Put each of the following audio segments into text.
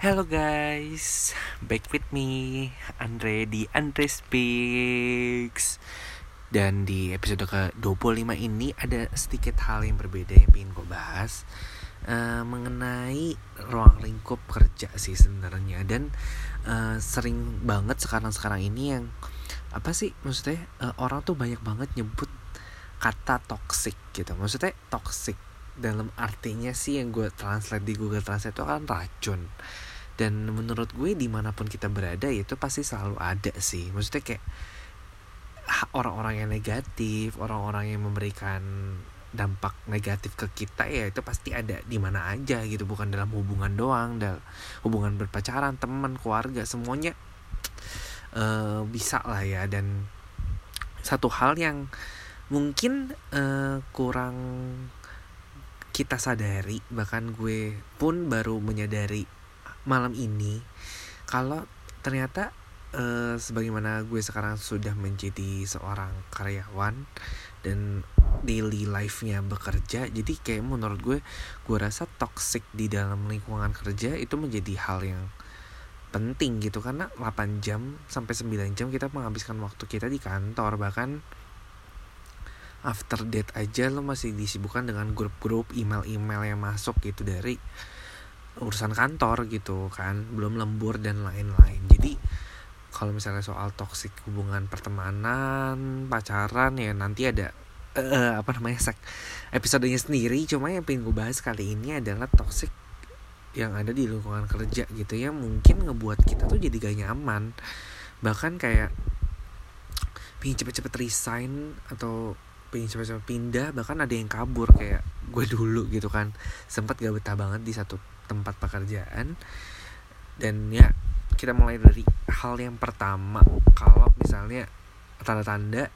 Hello guys, back with me Andre di Andre Speaks. Dan di episode ke-25 ini ada sedikit hal yang berbeda yang ingin gue bahas uh, Mengenai ruang lingkup kerja sih sebenarnya. Dan uh, sering banget sekarang-sekarang ini yang Apa sih maksudnya uh, orang tuh banyak banget nyebut kata toxic gitu. Maksudnya toxic dalam artinya sih yang gue translate di Google Translate itu kan racun dan menurut gue di mana pun kita berada itu pasti selalu ada sih. Maksudnya kayak orang-orang yang negatif orang-orang yang memberikan dampak negatif ke kita ya itu pasti ada di mana aja gitu. Bukan dalam hubungan doang dalam hubungan berpacaran teman keluarga semuanya uh, bisa lah ya. Dan satu hal yang mungkin uh, kurang kita sadari bahkan gue pun baru menyadari malam ini kalau ternyata uh, sebagaimana gue sekarang sudah menjadi seorang karyawan dan daily life-nya bekerja jadi kayak menurut gue gue rasa toxic di dalam lingkungan kerja itu menjadi hal yang penting gitu. Karena 8 jam sampai 9 jam kita menghabiskan waktu kita di kantor bahkan after date aja lo masih disibukkan dengan grup-grup email-email yang masuk gitu dari urusan kantor gitu kan belum lembur dan lain-lain. Jadi kalau misalnya soal toksik hubungan pertemanan pacaran ya nanti ada uh, apa namanya sek episodenya sendiri. Cuma yang pengen gue bahas kali ini adalah toksik yang ada di lingkungan kerja gitu ya. Mungkin ngebuat kita tuh jadi gak nyaman. Bahkan kayak pengen cepet-cepet resign atau pengen cepet-cepet pindah bahkan ada yang kabur. Kayak gue dulu gitu kan sempat gak betah banget di satu tempat pekerjaan. Dan ya kita mulai dari hal yang pertama. Kalau misalnya tanda-tanda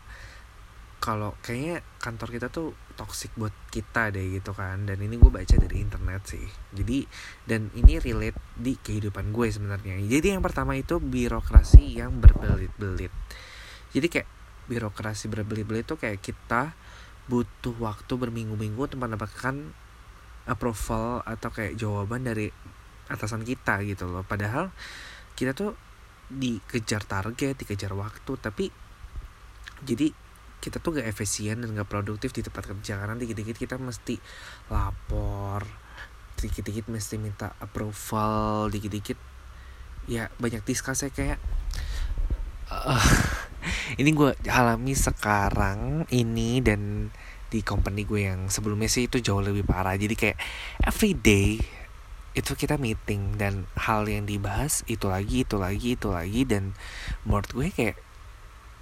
kalau kayaknya kantor kita tuh toxic buat kita deh gitu kan. Dan ini gue baca dari internet sih. Jadi dan ini relate di kehidupan gue sebenarnya. Jadi yang pertama itu birokrasi yang berbelit-belit. Jadi kayak birokrasi berbelit-belit itu kayak kita butuh waktu berminggu-minggu untuk mendapatkan approval atau kayak jawaban dari atasan kita gitu loh. Padahal kita tuh dikejar target dikejar waktu tapi jadi kita tuh gak efisien dan gak produktif di tempat kerja. Karena dikit-dikit kita mesti lapor dikit-dikit mesti minta approval dikit-dikit ya banyak diskus ya kayak uh, ini gue alami sekarang ini dan di company gue yang sebelumnya sih itu jauh lebih parah. Jadi kayak every day itu kita meeting dan hal yang dibahas itu lagi itu lagi itu lagi dan menurut gue kayak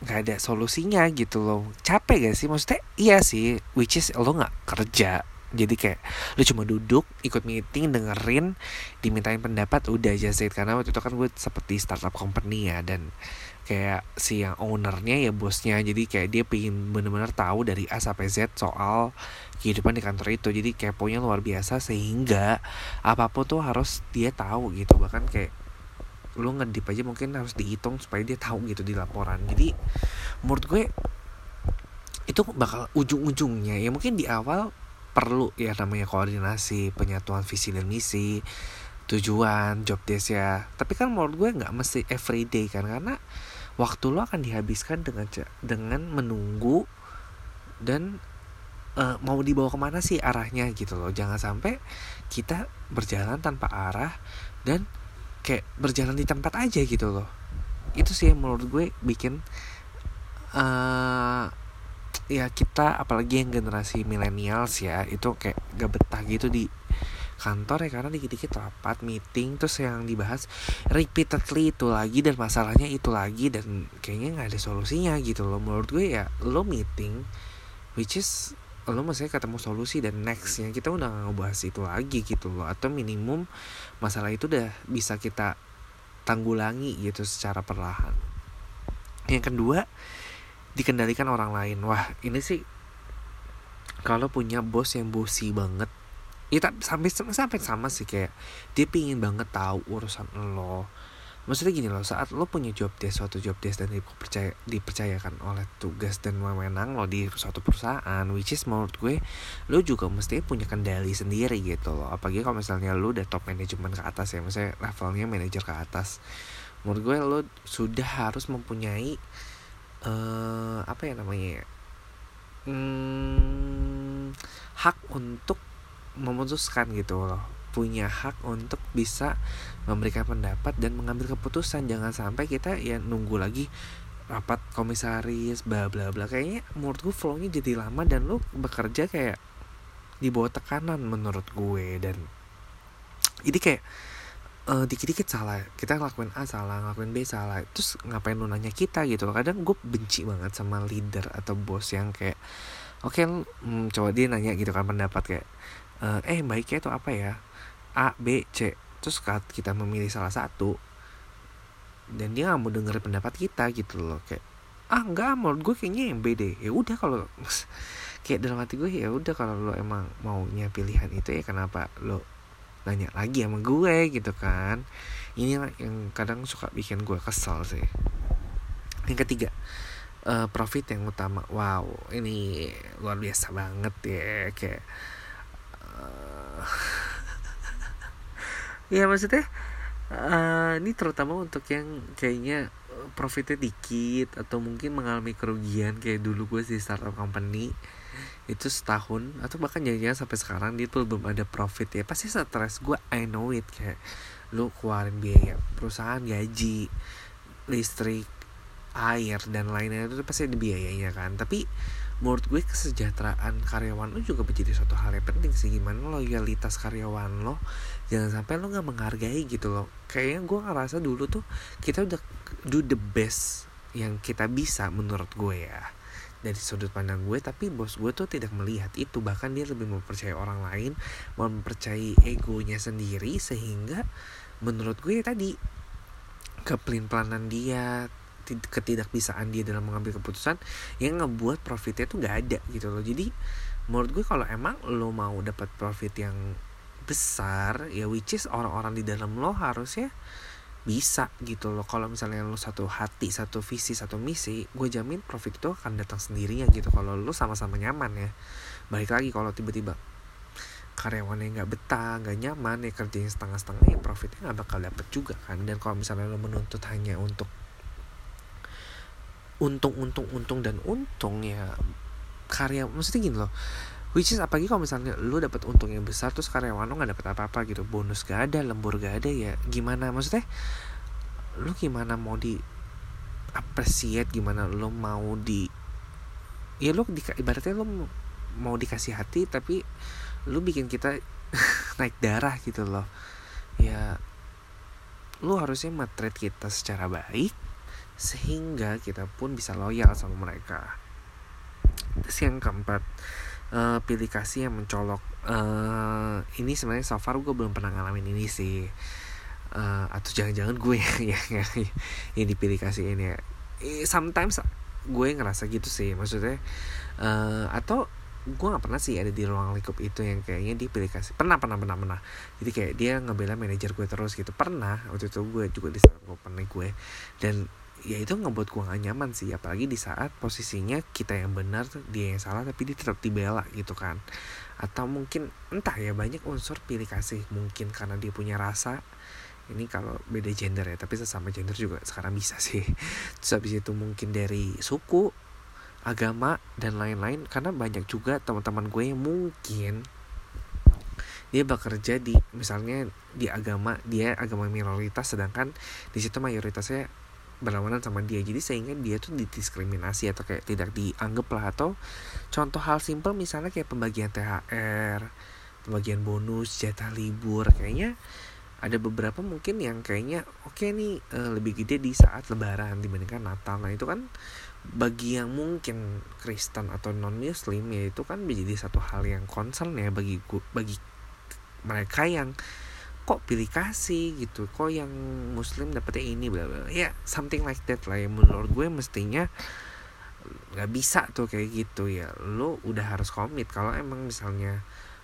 nggak ada solusinya gitu loh. Capek gak sih? Maksudnya iya sih which is lo nggak kerja jadi kayak lu cuma duduk ikut meeting dengerin dimintain pendapat udah aja sih karena waktu itu kan gue seperti startup company ya dan kayak si yang ownernya ya bosnya. Jadi kayak dia pengen bener-bener tahu dari A sampai Z soal kehidupan di kantor itu. Jadi keponya luar biasa sehingga apa pun tuh harus dia tahu gitu. Bahkan kayak lu ngedip aja mungkin harus dihitung supaya dia tahu gitu di laporan. Jadi menurut gue itu bakal ujung-ujungnya. Ya mungkin di awal perlu ya namanya koordinasi penyatuan visi dan misi tujuan job desk ya. Tapi kan menurut gue nggak mesti everyday kan karena waktu lo akan dihabiskan dengan dengan menunggu dan uh, mau dibawa ke mana sih arahnya gitu loh. Jangan sampai kita berjalan tanpa arah dan kayak berjalan di tempat aja gitu loh. Itu sih yang menurut gue bikin uh, ya kita apalagi yang generasi millennials ya itu kayak gak betah gitu di kantor ya karena dikit-dikit rapat meeting terus yang dibahas repeatedly itu lagi dan masalahnya itu lagi dan kayaknya nggak ada solusinya gitu loh. Menurut gue ya lo meeting which is lo masih ketemu solusi dan nextnya kita udah nggak ngebahas itu lagi gitu loh. Atau minimum masalah itu udah bisa kita tanggulangi gitu secara perlahan. Yang kedua dikendalikan orang lain. Wah ini sih kalau punya bos yang bosi banget ya sampai sampai sama sih kayak dia pingin banget tahu urusan lo. Maksudnya gini loh saat lo punya job desk suatu job desk dan dipercaya dipercayakan oleh tugas dan wewenang lo di suatu perusahaan which is menurut gue lo juga mesti punya kendali sendiri gitu loh. Apalagi kalau misalnya lo udah top manajemen ke atas ya misalnya levelnya manajer ke atas. Menurut gue lo sudah harus mempunyai uh, apa ya namanya ya? Hmm, hak untuk memutuskan gitu loh. Punya hak untuk bisa memberikan pendapat dan mengambil keputusan. Jangan sampai kita ya nunggu lagi rapat komisaris bla bla bla. Kayaknya menurut gue flownya jadi lama dan lu bekerja kayak di bawah tekanan menurut gue. Dan ini kayak uh, dikit-dikit salah. Kita ngelakuin A salah ngelakuin B salah. Terus ngapain lu nanya kita gitu? Kadang gue benci banget sama leader atau bos yang kayak oke okay, hmm, coba dia nanya gitu kan pendapat kayak uh, eh baiknya itu apa ya? A B C. Terus kita memilih salah satu dan dia nggak mau denger pendapat kita gitu loh. Kayak ah enggak menurut gue kayaknya yang B deh. Ya udah kalau kayak dalam hati gue ya udah kalau lo emang maunya pilihan itu ya kenapa lo nanya lagi sama gue gitu kan. Ini yang kadang suka bikin gue kesel sih. Yang ketiga uh, profit yang utama. Wow ini luar biasa banget ya kayak ya maksudnya uh, ini terutama untuk yang kayaknya profitnya dikit atau mungkin mengalami kerugian kayak dulu gue di startup company itu setahun atau bahkan jangan sampai sekarang dia tuh belum ada profit ya. Pasti stres gue I know it kayak lu keluarin biaya perusahaan gaji listrik air dan lainnya itu pasti ada biayanya kan. Tapi menurut gue kesejahteraan karyawan lo juga menjadi suatu hal yang penting sih. Gimana loyalitas karyawan lo jangan sampai lo nggak menghargai gitu loh. Kayaknya gue ngerasa dulu tuh kita udah do the best yang kita bisa menurut gue ya dari sudut pandang gue tapi bos gue tuh tidak melihat itu. Bahkan dia lebih mempercayai orang lain mempercayai egonya sendiri sehingga menurut gue ya tadi kepelin pelanan dia ketidakbisaan dia dalam mengambil keputusan yang ngebuat profitnya tuh nggak ada gitu loh. Jadi menurut gue kalau emang lo mau dapat profit yang besar ya which is orang-orang di dalam lo harusnya bisa gitu loh. Kalau misalnya lo satu hati satu visi satu misi gue jamin profit itu akan datang sendirinya gitu kalau lo sama-sama nyaman ya. Balik lagi kalau tiba-tiba karyawannya nggak betah nggak nyaman ya kerjanya setengah-setengah ya profitnya nggak bakal dapet juga kan. Dan kalau misalnya lo menuntut hanya untuk untung untung untung dan untung ya karya maksudnya gini loh which is apalagi kalau misalnya lu dapat untung yang besar terus karyawan lo nggak dapat apa-apa gitu bonus gak ada lembur gak ada ya gimana? Maksudnya lu gimana mau di appreciate gimana lu mau di ya lu di, ibaratnya lu mau dikasih hati tapi lu bikin kita naik darah gitu loh. Ya lu harusnya matret kita secara baik sehingga kita pun bisa loyal sama mereka. Terus yang keempat uh, pilih kasih yang mencolok. Uh, ini sebenarnya so far gue belum pernah ngalamin ini sih. Uh, atau jangan-jangan gue yang, yang, yang dipilih kasih ini ya. Sometimes gue ngerasa gitu sih maksudnya uh, atau gue gak pernah sih ada di ruang lingkup itu yang kayaknya dipilih kasih. Pernah pernah pernah pernah. Jadi kayak dia ngebela manajer gue terus gitu. Pernah waktu itu gue juga di pernah gue. Dan ya itu ngebuat gue gak nyaman sih apalagi di saat posisinya kita yang benar dia yang salah tapi dia tetap dibela gitu kan. Atau mungkin entah ya banyak unsur pilih kasih. Mungkin karena dia punya rasa ini kalau beda gender ya tapi sesama gender juga sekarang bisa sih. Terus habis itu mungkin dari suku agama dan lain-lain. Karena banyak juga teman-teman gue yang mungkin dia bekerja di misalnya di agama dia agama minoritas sedangkan di situ mayoritasnya berlawanan sama dia. Jadi sehingga dia tuh didiskriminasi atau kayak tidak dianggap lah. Atau contoh hal simpel misalnya kayak pembagian THR pembagian bonus jatah libur kayaknya ada beberapa mungkin yang kayaknya oke okay nih uh, lebih gede di saat lebaran dibandingkan Natal. Nah itu kan bagi yang mungkin Kristen atau non Muslim ya itu kan menjadi satu hal yang concern ya bagi bagi mereka yang kok pilih kasih gitu kok yang muslim dapetnya ini bla bla ya something like that lah yang menurut gue mestinya nggak bisa tuh kayak gitu ya. Lo udah harus komit. Kalau emang misalnya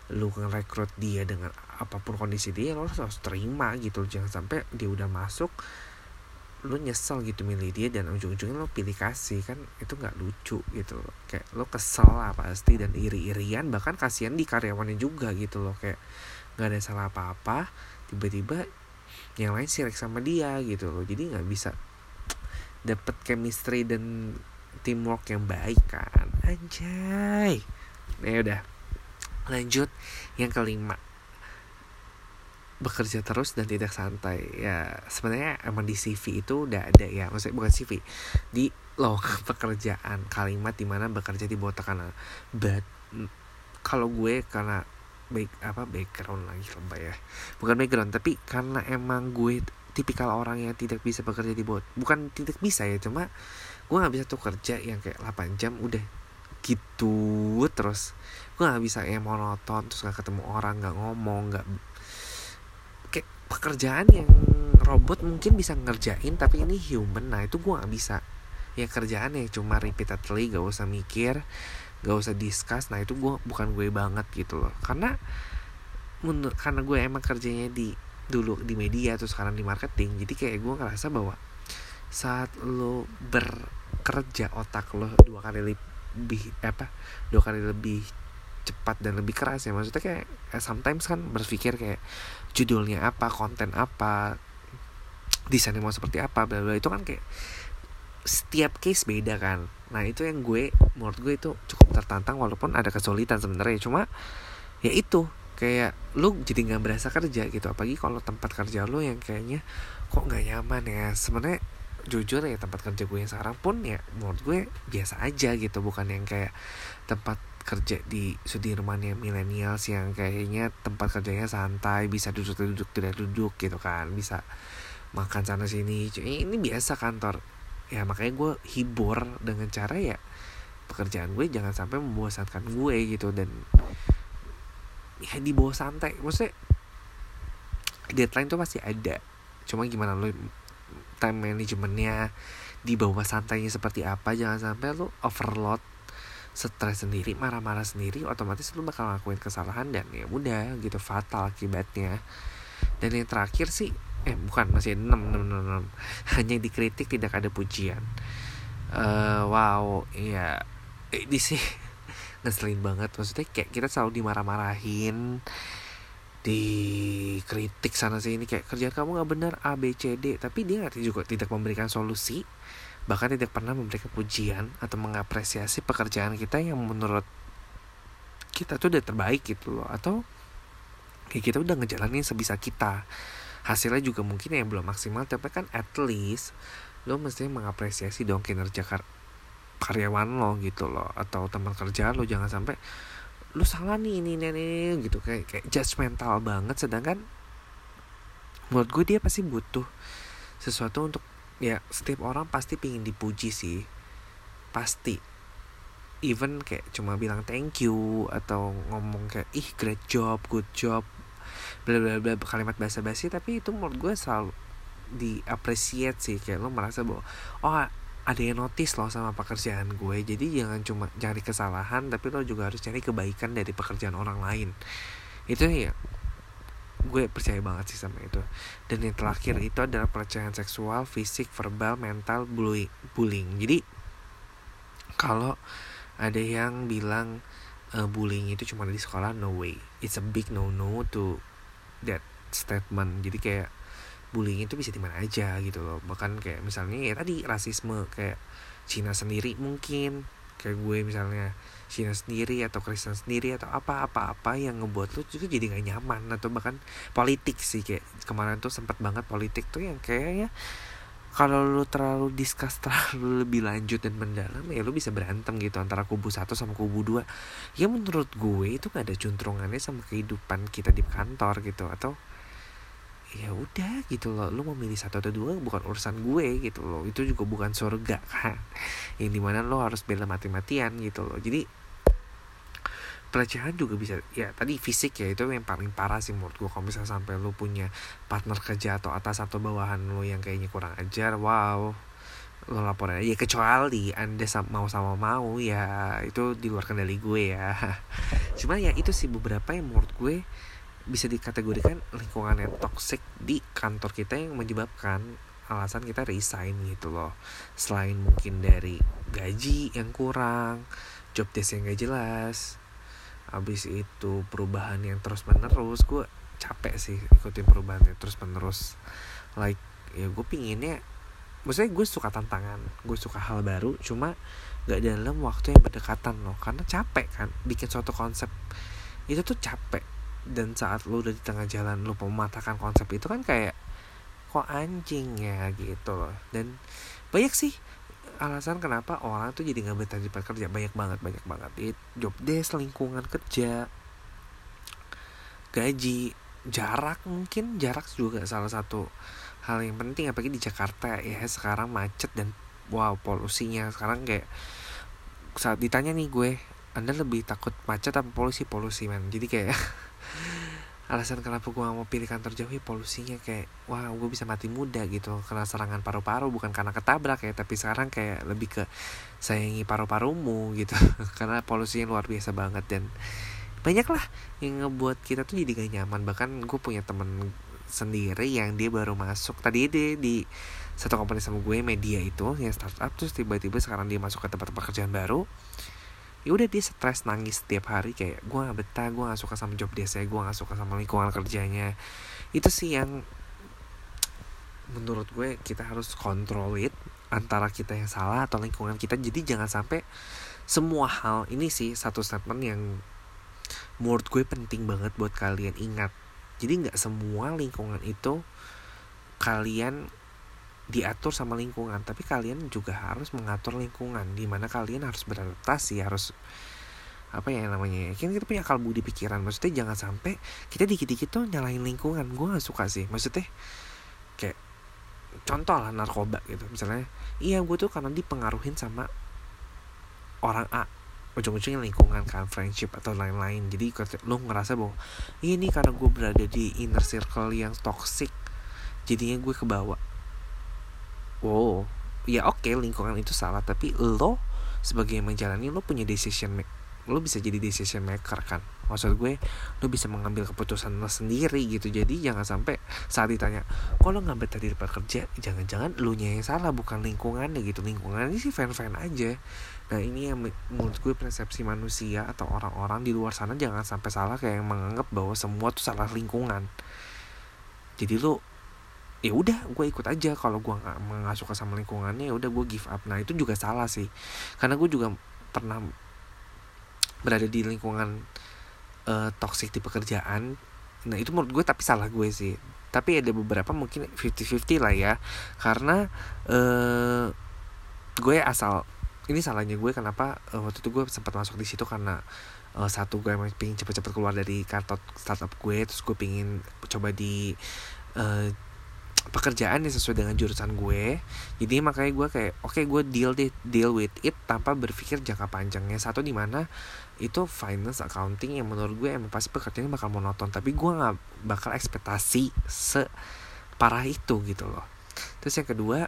lo ngerekrut dia dengan apa pun kondisi dia lo harus terima gitu. Jangan sampai dia udah masuk lu nyesel gitu milih dia dan ujung-ujungnya lo pilih kasih. Kan itu nggak lucu gitu loh. Kayak lo kesel lah pasti dan iri-irian. Bahkan kasihan di karyawannya juga gitu loh. Kayak nggak ada salah apa-apa tiba-tiba yang lain sirik sama dia gitu loh. Jadi nggak bisa dapet chemistry dan teamwork yang baik kan. Anjay. Ya udah. Lanjut. Yang kelima. Bekerja terus dan tidak santai. Ya sebenarnya emang di CV itu udah ada ya. Maksudnya bukan CV di lowongan pekerjaan. Kalimat di mana bekerja di bawah tekanan. But kalau gue karena baik apa background lagi lebay ya. Bukan background tapi karena emang gue tipikal orang yang tidak bisa bekerja di bawah bukan tidak bisa ya cuma gue nggak bisa tuh kerja yang kayak 8 jam udah gitu terus gue nggak bisa yang monoton terus nggak ketemu orang nggak ngomong nggak pekerjaan yang robot mungkin bisa ngerjain tapi ini human. Nah itu gue gak bisa. Ya kerjaan yang cuma repeatedly gak usah mikir gak usah discuss. Nah itu gue bukan gue banget gitu loh. Karena menurut karena gue emang kerjanya di dulu di media terus sekarang di marketing jadi kayak gue ngerasa bahwa saat lo bekerja otak lo dua kali lebih apa dua kali lebih cepat dan lebih keras ya. Maksudnya kayak sometimes kan berpikir kayak judulnya apa konten apa desainnya mau seperti apa bla bla itu kan kayak setiap case beda kan nah itu yang gue menurut gue itu cukup tertantang walaupun ada kesulitan sebenarnya. Cuma ya itu kayak lu jadi nggak berasa kerja gitu. Apalagi kalau tempat kerja lu yang kayaknya kok nggak nyaman ya. Sebenarnya jujur ya tempat kerja gue yang sekarang pun ya menurut gue biasa aja gitu. Bukan yang kayak tempat kerja di Sudirman yang milenials yang kayaknya tempat kerjanya santai bisa duduk-duduk tidak duduk gitu kan. Bisa makan sana sini ini biasa kantor ya makanya gue hibur dengan cara ya pekerjaan gue jangan sampai membosankan gue gitu dan ya di bawah santai. Maksudnya deadline tuh pasti ada. Cuma gimana lo time managementnya di bawah santainya seperti apa jangan sampai lo overload stres sendiri marah-marah sendiri otomatis lu bakal ngelakuin kesalahan dan ya udah gitu fatal akibatnya. Dan yang terakhir sih eh bukan masih 6 6 6, 6. hanya dikritik tidak ada pujian. Uh, wow iya. Ini sih ngeselin banget. Maksudnya kayak kita selalu dimarah-marahin dikritik sana sini kayak kerjaan kamu nggak benar A B C D. Tapi dia nggak juga tidak memberikan solusi bahkan tidak pernah memberikan pujian atau mengapresiasi pekerjaan kita yang menurut kita tuh udah terbaik gitu loh. Atau kayak kita udah ngejalanin sebisa kita hasilnya juga mungkin yang belum maksimal tapi kan at least lo mesti mengapresiasi dong kinerja kar karyawan lo gitu loh atau teman kerja lo. Jangan sampai lo salah nih ini ini, ini gitu. Kayak kayak judgmental banget. Sedangkan menurut gue dia pasti butuh sesuatu untuk ya setiap orang pasti pingin dipuji sih. Pasti. Even kayak cuma bilang thank you atau ngomong kayak ih great job good job bla bla bla kalimat basa basi tapi itu menurut gue selalu diapresiat sih. Kayak lo merasa bahwa oh ada yang notice loh sama pekerjaan gue jadi jangan cuma cari kesalahan tapi lo juga harus cari kebaikan dari pekerjaan orang lain. Itu ya gue percaya banget sih sama itu. Dan yang terakhir itu adalah pelecehan seksual fisik verbal mental bullying. Jadi kalau ada yang bilang uh, bullying itu cuma di sekolah no way. It's a big no no to that statement. Jadi kayak bullying itu bisa di mana aja gitu loh. Bahkan kayak misalnya ya tadi rasisme kayak Cina sendiri mungkin. Kayak gue misalnya Cina sendiri atau Kristen sendiri atau apa-apa-apa yang ngebuat lu juga jadi gak nyaman. Atau bahkan politik sih kayak kemarin tuh sempat banget politik tuh yang kayaknya kalau lu terlalu discuss terlalu lebih lanjut dan mendalam ya lu bisa berantem gitu antara kubu satu sama kubu dua. Ya menurut gue itu gak ada juntrungannya sama kehidupan kita di kantor gitu atau ya udah gitu loh. Lu mau milih satu atau dua bukan urusan gue gitu loh. Itu juga bukan surga kan? Yang di mana lo harus bela mati-matian gitu loh. Jadi pelecehan juga bisa ya tadi fisik ya itu yang paling parah sih menurut gue kalau misalnya sampai lo punya partner kerja atau atas atau bawahan lo yang kayaknya kurang ajar wow lo laporan ya, kecuali anda mau sama mau ya itu di luar kendali gue ya. Cuman ya itu sih beberapa yang menurut gue bisa dikategorikan lingkungan yang toxic di kantor kita yang menyebabkan alasan kita resign gitu loh. Selain mungkin dari gaji yang kurang job desk yang gak jelas habis itu perubahan yang terus menerus gue capek sih ikutin perubahan yang terus menerus like ya gue pinginnya maksudnya gue suka tantangan gue suka hal baru cuma gak dalam waktu yang berdekatan loh karena capek kan bikin suatu konsep. Itu tuh capek dan saat lu udah di tengah jalan lu mematahkan konsep itu kan kayak kok anjing ya? Gitu loh. Dan banyak sih alasan kenapa orang tuh jadi nggak betah di kerja banyak banget banyak banget. It job desk lingkungan kerja gaji jarak mungkin jarak juga salah satu hal yang penting apalagi di Jakarta ya sekarang macet dan wow polusinya. Sekarang kayak saat ditanya nih gue anda lebih takut macet apa polusi? Polusi man jadi kayak alasan kenapa gue mau pilih kantor jauh ya polusinya kayak wah gue bisa mati muda gitu karena serangan paru-paru bukan karena ketabrak ya tapi sekarang kayak lebih ke sayangi paru-parumu gitu. Karena polusinya luar biasa banget dan banyak lah yang ngebuat kita tuh jadi gak nyaman. Bahkan gue punya temen sendiri yang dia baru masuk. Tadi dia di satu company sama gue media itu yang startup terus tiba-tiba sekarang dia masuk ke tempat pekerjaan baru ya udah dia stres nangis setiap hari kayak gue gak betah gue gak suka sama job desa gue gak suka sama lingkungan kerjanya. Itu sih yang menurut gue kita harus kontrol it antara kita yang salah atau lingkungan kita. Jadi jangan sampai semua hal ini sih satu statement yang menurut gue penting banget buat kalian ingat. Jadi nggak semua lingkungan itu kalian diatur sama lingkungan tapi kalian juga harus mengatur lingkungan di mana kalian harus beradaptasi harus apa ya namanya kan kita punya akal budi pikiran maksudnya jangan sampai kita dikit-dikit tuh nyalahin lingkungan gue gak suka sih maksudnya kayak contoh lah narkoba gitu misalnya iya gue tuh karena dipengaruhin sama orang A ujung-ujungnya lingkungan kan friendship atau lain-lain jadi lo ngerasa bahwa ini karena gue berada di inner circle yang toxic jadinya gue ke bawah wow. Ya oke okay, lingkungan itu salah tapi lo sebagai yang menjalani lo punya decision make lo bisa jadi decision maker kan? Maksud gue lo bisa mengambil keputusan lo sendiri gitu. Jadi jangan sampai saat ditanya kok lo nggak betah di tempat kerja? Jangan-jangan lo nya yang salah bukan lingkungannya gitu. Lingkungannya sih fan-fan aja. Nah ini yang menurut gue persepsi manusia atau orang-orang di luar sana jangan sampai salah kayak yang menganggap bahwa semua tuh salah lingkungan. Jadi lo ya udah gue ikut aja. Kalau gue nggak nggak suka sama lingkungannya ya udah gue give up. Nah itu juga salah sih. Karena gue juga pernah berada di lingkungan uh, toxic di pekerjaan. Nah itu menurut gue tapi salah gue sih. Tapi ada beberapa mungkin 50-50 lah ya. Karena uh, gue asal ini salahnya gue kenapa uh, waktu itu gue sempat masuk di situ karena uh, satu gue emang pingin cepet-cepet keluar dari kantor startup gue terus gue pingin coba di uh, pekerjaan yang sesuai dengan jurusan gue. Jadi makanya gue kayak oke okay, gue deal deh deal with it tanpa berpikir jangka panjangnya. Satu di mana itu finance accounting yang menurut gue emang pasti pekerjaannya bakal monoton. Tapi gue nggak bakal ekspektasi separah itu gitu loh. Terus yang kedua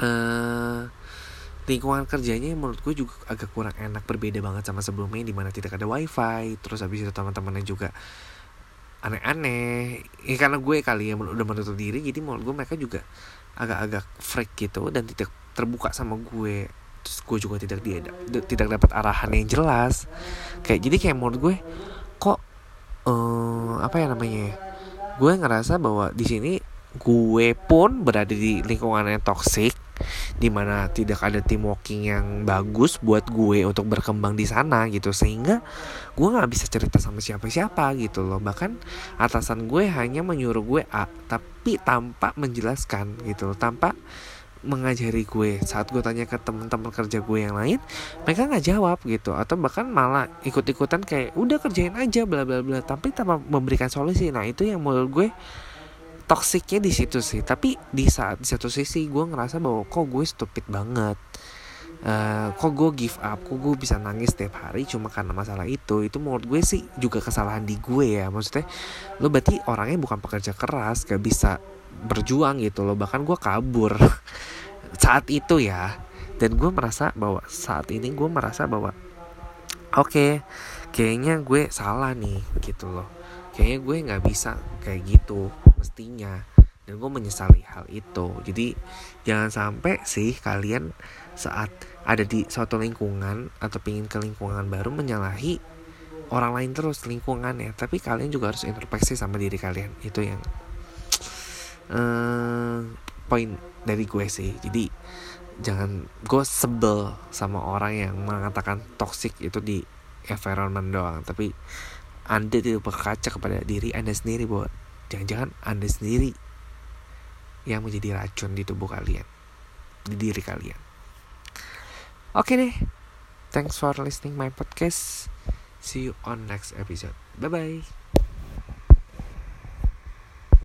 eh lingkungan kerjanya menurut gue juga agak kurang enak. Berbeda banget sama sebelumnya di mana tidak ada wifi. Terus habis itu teman-temannya juga aneh-aneh. Ya karena gue kali ya udah menutup diri jadi menurut gue mereka juga agak-agak freak gitu dan tidak terbuka sama gue. Terus gue juga tidak dia tidak dapat arahan yang jelas. Kayak jadi kayak menurut gue kok uh, apa ya namanya gue ngerasa bahwa di sini gue pun berada di lingkungan yang toksik di mana tidak ada team working yang bagus buat gue untuk berkembang di sana gitu. Sehingga gue nggak bisa cerita sama siapa-siapa gitu loh. Bahkan atasan gue hanya menyuruh gue A tapi tanpa menjelaskan gitu loh. Tanpa mengajari gue. Saat gue tanya ke teman-teman kerja gue yang lain mereka nggak jawab gitu. Atau bahkan malah ikut-ikutan kayak udah kerjain aja bla bla bla. Tapi tanpa memberikan solusi. Nah itu yang menurut gue toksiknya di situ sih. Tapi di saat di satu sisi gue ngerasa bahwa kok gue stupid banget. Uh, kok gue give up kok gue bisa nangis setiap hari cuma karena masalah itu. Itu menurut gue sih juga kesalahan di gue ya. Maksudnya lo berarti orangnya bukan pekerja keras gak bisa berjuang gitu loh. Bahkan gue kabur saat itu ya. Dan gue merasa bahwa saat ini gue merasa bahwa oke okay, kayaknya gue salah nih gitu loh. Kayaknya gue nggak bisa kayak gitu mestinya dan gue menyesali hal itu. Jadi jangan sampai sih kalian saat ada di suatu lingkungan atau pingin ke lingkungan baru menyalahi orang lain terus lingkungannya. Tapi kalian juga harus introspeksi sama diri kalian. Itu yang uh, poin dari gue sih. Jadi jangan gue sebel sama orang yang mengatakan toxic itu di environment doang. Tapi anda tidak berkaca kepada diri anda sendiri bahwa jangan-jangan anda sendiri yang menjadi racun di tubuh kalian di diri kalian. Oke okay deh. Thanks for listening my podcast. See you on next episode. Bye bye